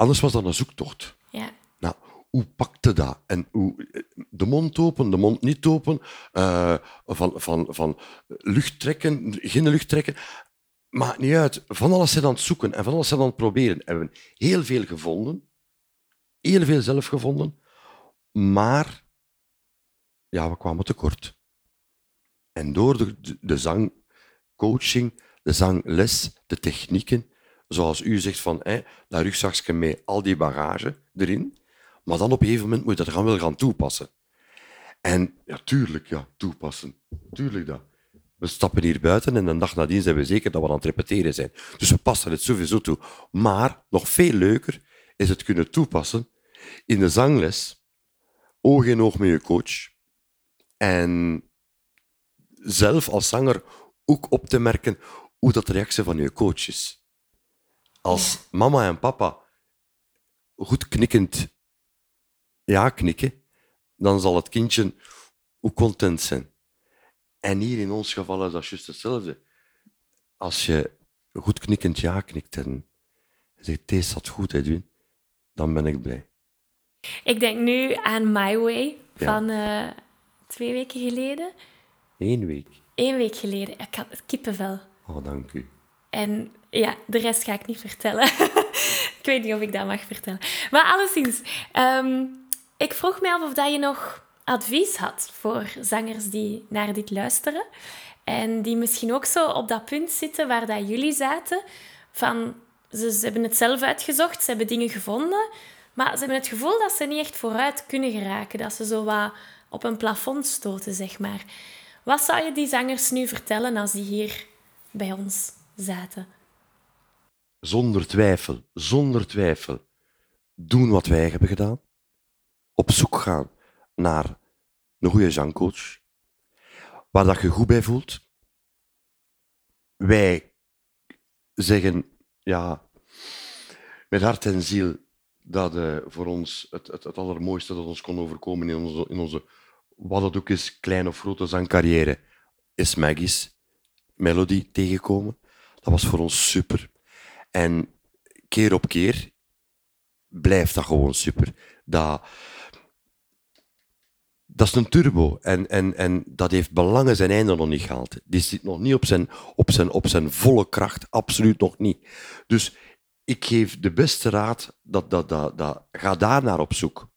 Anders was dat een zoektocht.
Ja.
Nou, hoe pakte dat? En hoe, de mond open, de mond niet open, eh, van, van, van lucht trekken, geen lucht trekken. Maakt niet uit. Van alles zijn aan het zoeken en van alles zijn aan het proberen. Hebben we heel veel gevonden. Heel veel zelf gevonden. Maar ja, we kwamen tekort. En door de, de, de zangcoaching, de zangles, de technieken, zoals u zegt van hé, dat rugzakje met al die bagage erin, maar dan op een gegeven moment moet je dat gaan wel gaan toepassen. En ja, tuurlijk, ja, toepassen. Tuurlijk dat. We stappen hier buiten en een dag nadien zijn we zeker dat we aan het repeteren zijn. Dus we passen het sowieso toe. Maar nog veel leuker is het kunnen toepassen in de zangles, oog in oog met je coach. En zelf als zanger ook op te merken hoe dat de reactie van je coach is. Als mama en papa goed knikkend ja knikken, dan zal het kindje ook content zijn. En hier in ons geval is dat juist hetzelfde. Als je goed knikkend ja knikt en zegt, deze zat goed, Edwin, dan ben ik blij.
Ik denk nu aan My Way
Ja.
van eh, twee weken geleden.
Eén week.
Eén week geleden. Ik had het kippenvel.
Oh, dank u.
En ja, de rest ga ik niet vertellen. [laughs] ik weet niet of ik dat mag vertellen. Maar alleszins, ehm, ik vroeg me af of dat je nog advies had voor zangers die naar dit luisteren. En die misschien ook zo op dat punt zitten waar dat jullie zaten. Van, ze, ze hebben het zelf uitgezocht, ze hebben dingen gevonden. Maar ze hebben het gevoel dat ze niet echt vooruit kunnen geraken. Dat ze zo wat op een plafond stoten, zeg maar. Wat zou je die zangers nu vertellen als die hier bij ons zaten?
Zonder twijfel, zonder twijfel, doen wat wij hebben gedaan. Op zoek gaan naar een goede zangcoach, waar dat je goed bij voelt. Wij zeggen, ja, met hart en ziel, dat eh, voor ons het, het, het allermooiste dat ons kon overkomen in onze, in onze, wat het ook is, kleine of grote zangcarrière, is Maggie's Melody tegenkomen. Dat was voor ons super. En keer op keer blijft dat gewoon super. Dat, dat is een turbo en, en, en dat heeft belangen zijn einde nog niet gehaald. Die zit nog niet op zijn, op, zijn, op zijn volle kracht, absoluut nog niet. Dus ik geef de beste raad, dat, dat, dat, dat, ga daar naar op zoek.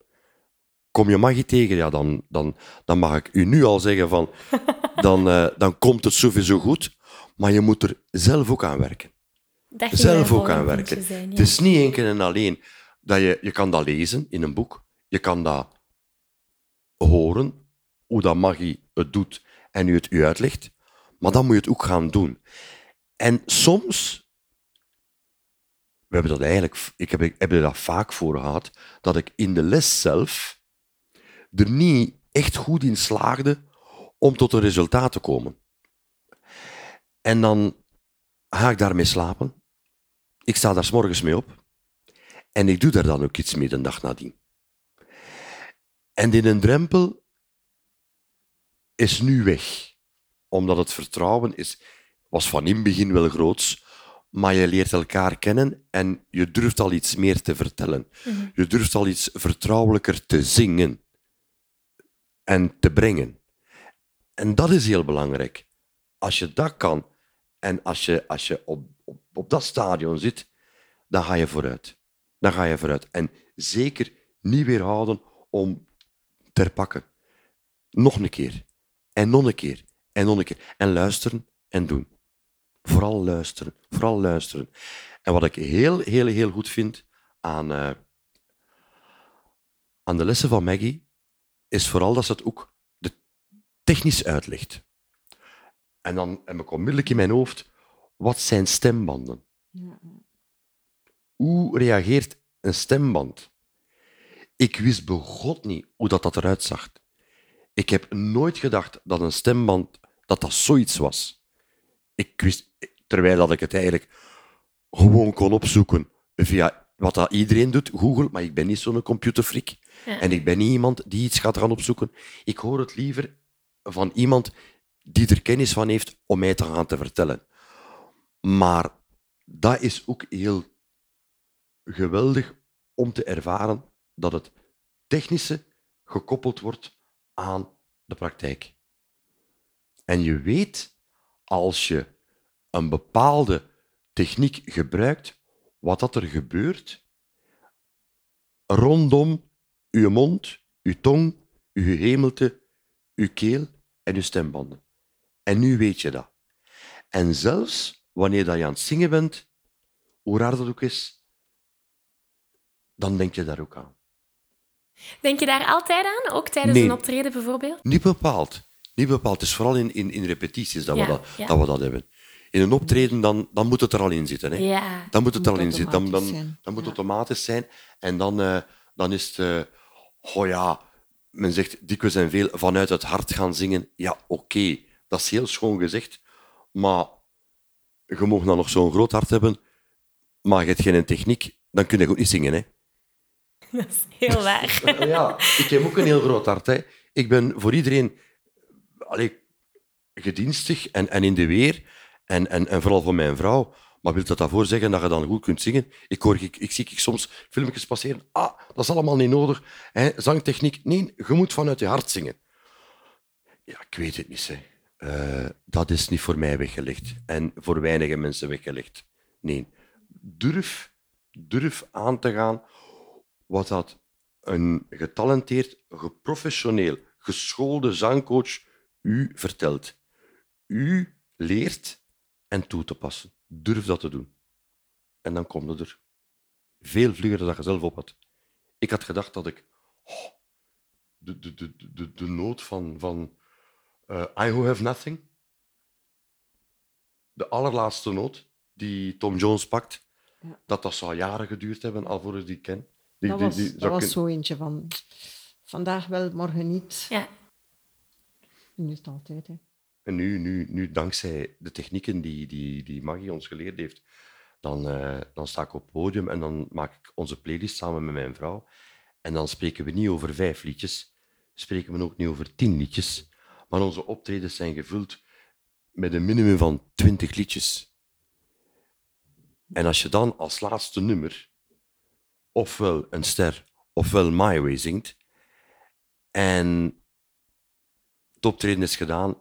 Kom je Maggie tegen, ja, dan, dan, dan mag ik u nu al zeggen van, [laughs] dan, eh, dan komt het sowieso goed, maar je moet er zelf ook aan werken
Dat
zelf ook aan werken.
zijn, ja.
Het is niet enkel en alleen dat je, je kan dat lezen in een boek, je kan dat horen, hoe dat magie het doet en u het u uitlegt, maar dan moet je het ook gaan doen. En soms we hebben dat eigenlijk, ik heb, ik heb er dat vaak voor gehad, dat ik in de les zelf er niet echt goed in slaagde om tot een resultaat te komen. En dan ga ik daarmee slapen. Ik sta daar s morgens mee op. En ik doe daar dan ook iets mee de dag nadien. En in een drempel is nu weg. Omdat het vertrouwen is, was van in het begin wel groots, maar je leert elkaar kennen en je durft al iets meer te vertellen. Je durft al iets vertrouwelijker te zingen en te brengen. En dat is heel belangrijk. Als je dat kan en als je, als je op, op, op dat stadion zit, dan ga je vooruit. Dan ga je vooruit. En zeker niet weerhouden om ter pakken. Nog een keer. En nog een keer. En nog een keer. En luisteren en doen. Vooral luisteren. Vooral luisteren. En wat ik heel, heel, heel goed vind aan, uh, aan de lessen van Maggie, is vooral dat ze het ook technisch uitlegt. En dan heb ik onmiddellijk in mijn hoofd, wat zijn stembanden? Ja. Hoe reageert een stemband? Ik wist begot niet hoe dat, dat eruit zag. Ik heb nooit gedacht dat een stemband dat dat zoiets was. Ik wist, terwijl dat ik het eigenlijk gewoon kon opzoeken via wat dat iedereen doet, Google, maar ik ben niet zo'n computerfrik. En ik ben niet iemand die iets gaat gaan opzoeken. Ik hoor het liever van iemand die er kennis van heeft om mij te gaan te vertellen. Maar dat is ook heel geweldig om te ervaren dat het technische gekoppeld wordt aan de praktijk. En je weet, als je een bepaalde techniek gebruikt, wat dat er gebeurt rondom uw mond, uw tong, uw hemelte, uw keel en uw stembanden. En nu weet je dat. En zelfs wanneer dat je aan het zingen bent, hoe raar dat ook is, dan denk je daar ook aan.
Denk je daar altijd aan, ook tijdens een optreden bijvoorbeeld?
Niet bepaald. Niet bepaald. Het is vooral in, in, in repetities dat, we dat, dat we dat hebben. In een optreden dan, dan moet het er al in zitten. Hè.
Ja.
Dan moet het er al in zitten. Dan, dan, dan moet het automatisch zijn. En dan, uh, dan is het... Uh, oh ja, men zegt dikwijls en veel vanuit het hart gaan zingen. Ja, oké. Okay. Dat is heel schoon gezegd. Maar je mag dan nog zo'n groot hart hebben, maar je hebt geen techniek, dan kun je ook niet zingen. Hè. [laughs]
Dat is heel waar. [laughs]
ja, ik heb ook een heel groot hart. Hè. Ik ben voor iedereen allez, gedienstig en, en in de weer. En, en, en vooral voor mijn vrouw. Maar wil dat daarvoor zeggen dat je dan goed kunt zingen? Ik, hoor, ik, ik zie ik soms filmpjes passeren. Ah, dat is allemaal niet nodig. Hè? Zangtechniek. Nee, je moet vanuit je hart zingen. Ja, ik weet het niet. Hè. Uh, dat is niet voor mij weggelegd. En voor weinige mensen weggelegd. Nee. Durf, durf aan te gaan wat dat een getalenteerd, geprofessioneel, geschoolde zangcoach u vertelt. U leert en toe te passen. Durf dat te doen. En dan komt het er. Veel vlugger dan je zelf op had. Ik had gedacht dat ik oh, de, de, de, de, de noot van, van uh, I Who Have Nothing, de allerlaatste noot die Tom Jones pakt, ja. dat dat zou jaren geduurd hebben alvorens die ken. Die,
dat was, die, die, dat was zo eentje van vandaag wel, morgen niet.
Ja.
En nu is het altijd. Hè.
En nu, nu, nu, dankzij de technieken die, die, die Maggie ons geleerd heeft, dan, uh, dan sta ik op het podium en dan maak ik onze playlist samen met mijn vrouw. En dan spreken we niet over vijf liedjes, spreken we ook niet over tien liedjes, maar onze optredens zijn gevuld met een minimum van twintig liedjes. En als je dan als laatste nummer ofwel een ster ofwel My Way zingt en het optreden is gedaan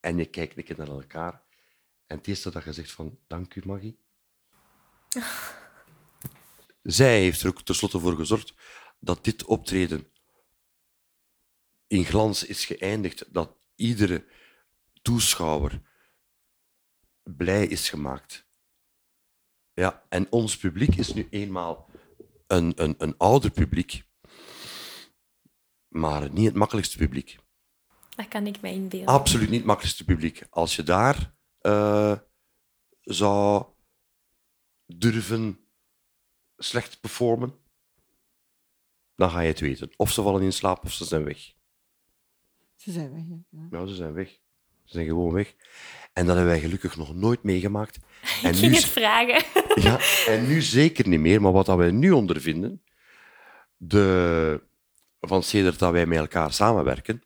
en je kijkt een keer naar elkaar en het eerste dat je zegt van dank u Maggie. [laughs] Zij heeft er ook tenslotte voor gezorgd dat dit optreden in glans is geëindigd, dat iedere toeschouwer blij is gemaakt. Ja, en ons publiek is nu eenmaal een, een, een ouder publiek, maar niet het makkelijkste publiek.
Dat kan ik mij inbeelden.
Absoluut niet het makkelijkste publiek. Als je daar uh, zou durven slecht performen, dan ga je het weten. Of ze vallen in slaap of ze zijn weg.
Ze zijn weg. Ja.
Ja, ze zijn weg. Ze zijn gewoon weg. En dat hebben wij gelukkig nog nooit meegemaakt. [laughs] En
Ik ging
nu,
het vragen. [laughs]
ja, en nu zeker niet meer. Maar wat dat wij nu ondervinden, de, van sedert dat wij met elkaar samenwerken,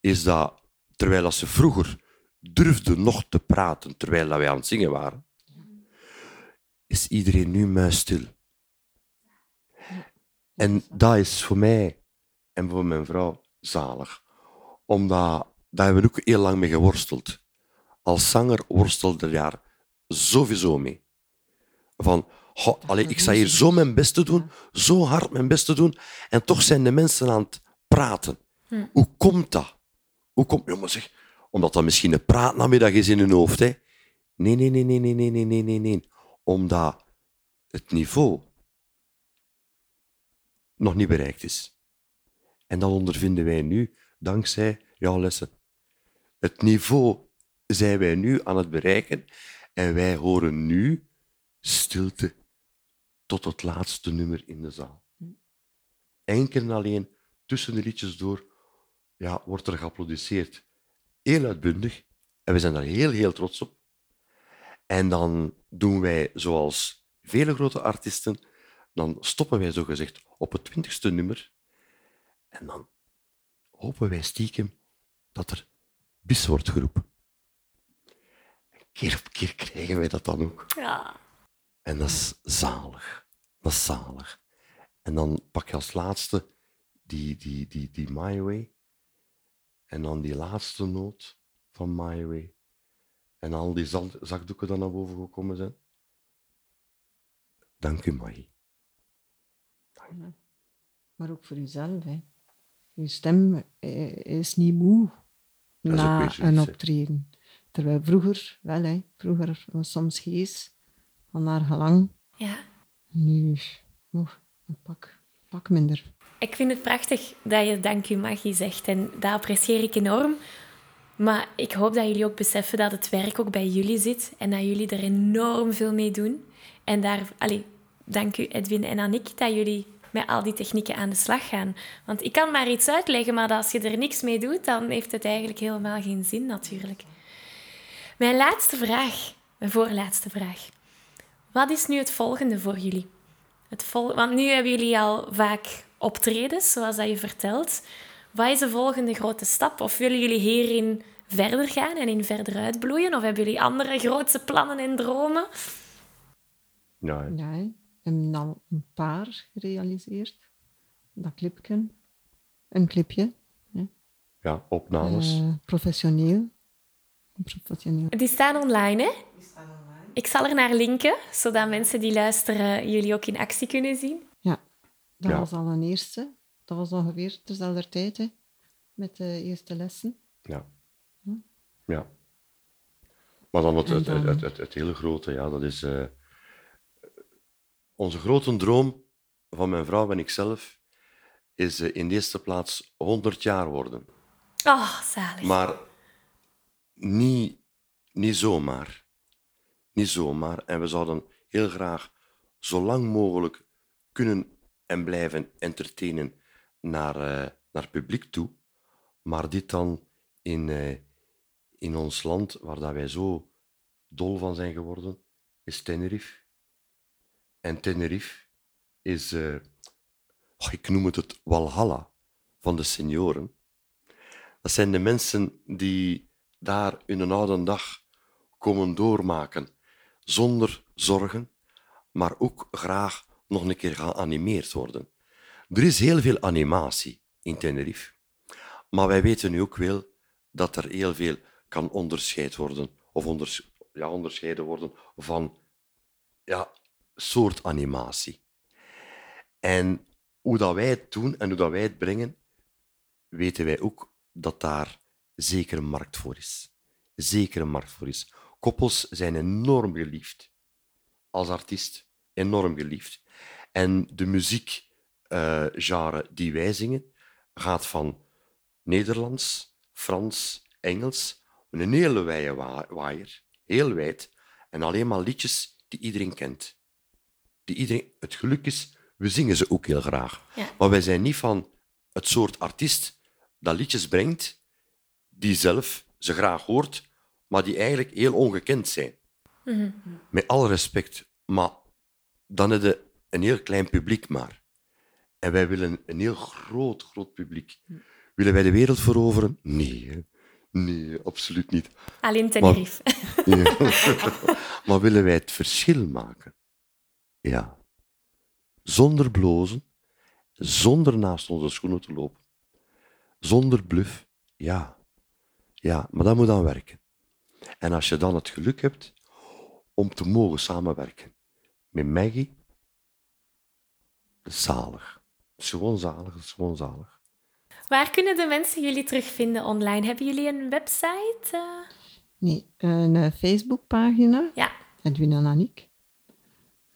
is dat terwijl ze vroeger durfden nog te praten terwijl dat wij aan het zingen waren, is iedereen nu muisstil. En dat is voor mij en voor mijn vrouw zalig. Omdat daar hebben we ook heel lang mee geworsteld. Als zanger worstelde ik daar sowieso mee. Van, goh, allee, ik sta hier zo mijn best te doen, zo hard mijn best te doen, en toch zijn de mensen aan het praten. Hoe komt dat? Hoe komt... Ja, maar zeg, omdat dat misschien een praatnamiddag is in hun hoofd. Hè? Nee, nee, nee, nee, nee, nee, nee, nee, nee, nee. Omdat het niveau nog niet bereikt is. En dat ondervinden wij nu dankzij jouw lessen. Het niveau zijn wij nu aan het bereiken en wij horen nu stilte tot het laatste nummer in de zaal. Enkel en alleen tussen de liedjes door ja, wordt er geapplaudisseerd. Heel uitbundig. En we zijn daar heel, heel trots op. En dan doen wij, zoals vele grote artiesten, dan stoppen wij zogezegd op het twintigste nummer. En dan hopen wij stiekem dat er bis wordt geroepen. En keer op keer krijgen wij dat dan ook.
Ja.
En dat is zalig. Dat is zalig. En dan pak je als laatste die, die, die, die My Way. En dan die laatste noot van My Way. En al die zakdoeken dan naar boven gekomen zijn. Dank u, Mai.
Maar ook voor jezelf. Hè. Je stem eh, is niet moe na een optreden. Terwijl vroeger, wel, hè. vroeger was soms gees, van naar gelang.
ja.
Nu nog een pak, pak minder.
Ik vind het prachtig dat je dank u Maggie zegt en dat apprecieer ik enorm. Maar ik hoop dat jullie ook beseffen dat het werk ook bij jullie zit en dat jullie er enorm veel mee doen. En daar, allee, dank u Edwin en Annick dat jullie met al die technieken aan de slag gaan. Want ik kan maar iets uitleggen, maar als je er niks mee doet, dan heeft het eigenlijk helemaal geen zin natuurlijk. Mijn laatste vraag, mijn voorlaatste vraag. Wat is nu het volgende voor jullie? Het vol- Want nu hebben jullie al vaak optredens, zoals dat je vertelt. Wat is de volgende grote stap? Of willen jullie hierin verder gaan en in verder uitbloeien? Of hebben jullie andere grootse plannen en dromen?
Ja, hè.
Hebben al een paar gerealiseerd. Dat clipje. Een clipje. hè.
ja opnames.
Eh, professioneel. Professioneel.
Die staan online, hè? Ik zal er naar linken, zodat mensen die luisteren jullie ook in actie kunnen zien.
Ja, dat
Ja.
was al een eerste. Dat was ongeveer dezelfde tijd, hè, met de eerste lessen.
Ja. Ja. Maar dan het,
En
het,
dan-
het, het, het hele grote, ja, dat is... eh, onze grote droom van mijn vrouw en ikzelf is eh, in de eerste plaats 100 jaar worden.
Oh, zalig.
Maar niet, niet zomaar. Niet zomaar. En we zouden heel graag zo lang mogelijk kunnen en blijven entertainen naar, eh, naar publiek toe. Maar dit dan in, eh, in ons land, waar dat wij zo dol van zijn geworden, is Tenerife. En Tenerife is, eh, oh, ik noem het het Walhalla van de senioren. Dat zijn de mensen die daar hun oude dag komen doormaken, zonder zorgen, maar ook graag nog een keer geanimeerd worden. Er is heel veel animatie in Tenerife. Maar wij weten nu ook wel dat er heel veel kan onderscheid worden, of onders- ja, onderscheiden worden van ja, soort animatie. En hoe dat wij het doen en hoe dat wij het brengen, weten wij ook dat daar zeker een markt voor is. Zeker een markt voor is. Koppels zijn enorm geliefd. Als artiest enorm geliefd. En de muziekgenre die wij zingen gaat van Nederlands, Frans, Engels, een hele wijde wa- waaier, heel wijd, en alleen maar liedjes die iedereen kent. Die iedereen... Het geluk is, we zingen ze ook heel graag.
Ja.
Maar wij zijn niet van het soort artiest dat liedjes brengt die zelf ze graag hoort, maar die eigenlijk heel ongekend zijn. Met alle respect. Maar dan heb je een heel klein publiek maar. En wij willen een heel groot, groot publiek. Willen wij de wereld veroveren? Nee, hè. nee, absoluut niet.
Alleen Tenerife.
Ja. [laughs] maar willen wij het verschil maken? Ja. Zonder blozen, zonder naast onze schoenen te lopen, zonder bluff, ja. Ja, maar dat moet dan werken. En als je dan het geluk hebt om te mogen samenwerken met Maggie, dat is zalig. Dat is gewoon zalig, dat is gewoon zalig.
Waar kunnen de mensen jullie terugvinden online? Hebben jullie een website? eh?
Nee, een eh, Facebookpagina,
Ja,
Edwin en Aniek.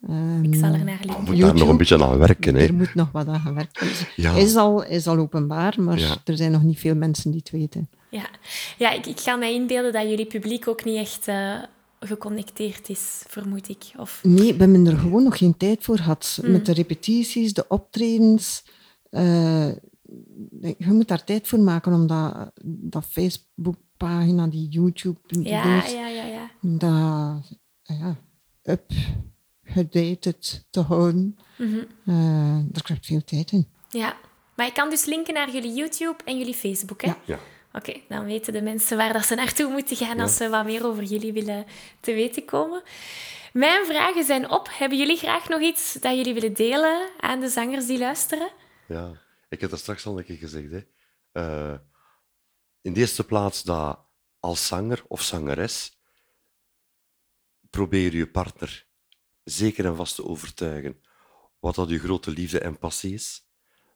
Ehm,
ik zal er naar
Je
linken.
moet daar nog een beetje aan werken. Hè.
Er moet nog wat aan gewerkt worden.
Ja.
Is al, is al openbaar, maar
Ja.
er zijn nog niet veel mensen die het weten.
Ja, ja ik, ik ga mij inbeelden dat jullie publiek ook niet echt eh, geconnecteerd is, vermoed ik. Of...
Nee, we hebben er gewoon nog geen tijd voor gehad.
Mm.
Met de repetities, de optredens. eh, je moet daar tijd voor maken om dat, dat Facebookpagina, die YouTube,
Ja, ja, ja, ja.
dat ja, up-gedated te houden.
Mhm.
Eh, daar veel tijd in.
Ja, maar ik kan dus linken naar jullie YouTube en jullie Facebook, hè?
Ja.
Ja.
Oké, dan weten de mensen waar dat ze naartoe moeten gaan als ze wat meer over jullie willen te weten komen. Mijn vragen zijn op. Hebben jullie graag nog iets dat jullie willen delen aan de zangers die luisteren?
Ja, ik heb dat straks al een keer gezegd. Hè. Eh, in de eerste plaats dat als zanger of zangeres probeer je partner zeker en vast te overtuigen wat dat je grote liefde en passie is.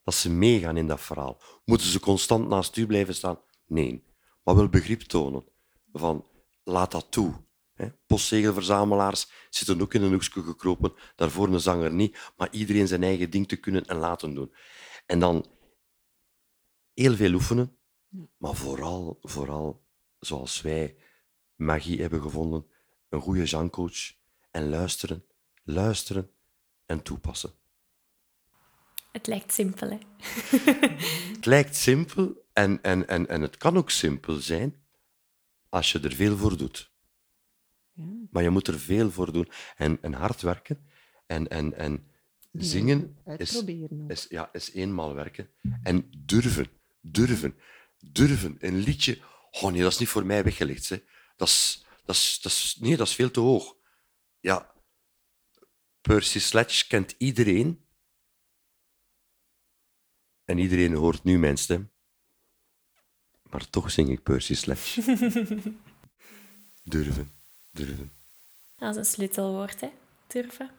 Dat ze meegaan in dat verhaal. Moeten ze constant naast u blijven staan? Nee. Maar wel begrip tonen. Van, laat dat toe. Postzegelverzamelaars zitten ook in een hoekje gekropen. Daarvoor een zanger niet. Maar iedereen zijn eigen ding te kunnen en laten doen. En dan heel veel oefenen. Maar vooral, vooral zoals wij magie hebben gevonden, een goede zangcoach. En luisteren, luisteren en toepassen.
Het lijkt simpel, hè? [laughs]
Het lijkt simpel en, en, en, en het kan ook simpel zijn als je er veel voor doet. Maar je moet er veel voor doen en, en hard werken. En, en, en zingen is, is, ja, is eenmaal werken. En durven, durven, durven. Een liedje, oh nee, dat is niet voor mij weggelegd. Hè. Dat, is, dat, is, dat, is, nee, dat is veel te hoog. Ja, Percy Sledge kent iedereen. En iedereen hoort nu mijn stem. Maar toch zing ik Percy Sledge. [laughs] durven, durven.
Dat is een sleutelwoord, hè? Durven.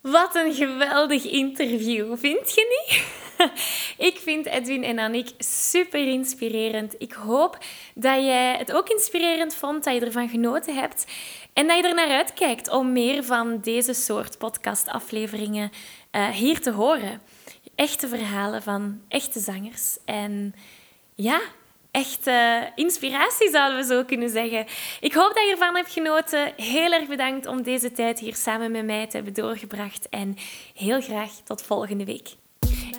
Wat een geweldig interview, vind je niet? [laughs] Ik vind Edwin en Annick super inspirerend. Ik hoop dat jij het ook inspirerend vond, dat je ervan genoten hebt en dat je er naar uitkijkt om meer van deze soort podcastafleveringen eh, hier te horen. Echte verhalen van echte zangers. En ja, echte inspiratie, zouden we zo kunnen zeggen. Ik hoop dat je ervan hebt genoten. Heel erg bedankt om deze tijd hier samen met mij te hebben doorgebracht. En heel graag tot volgende week.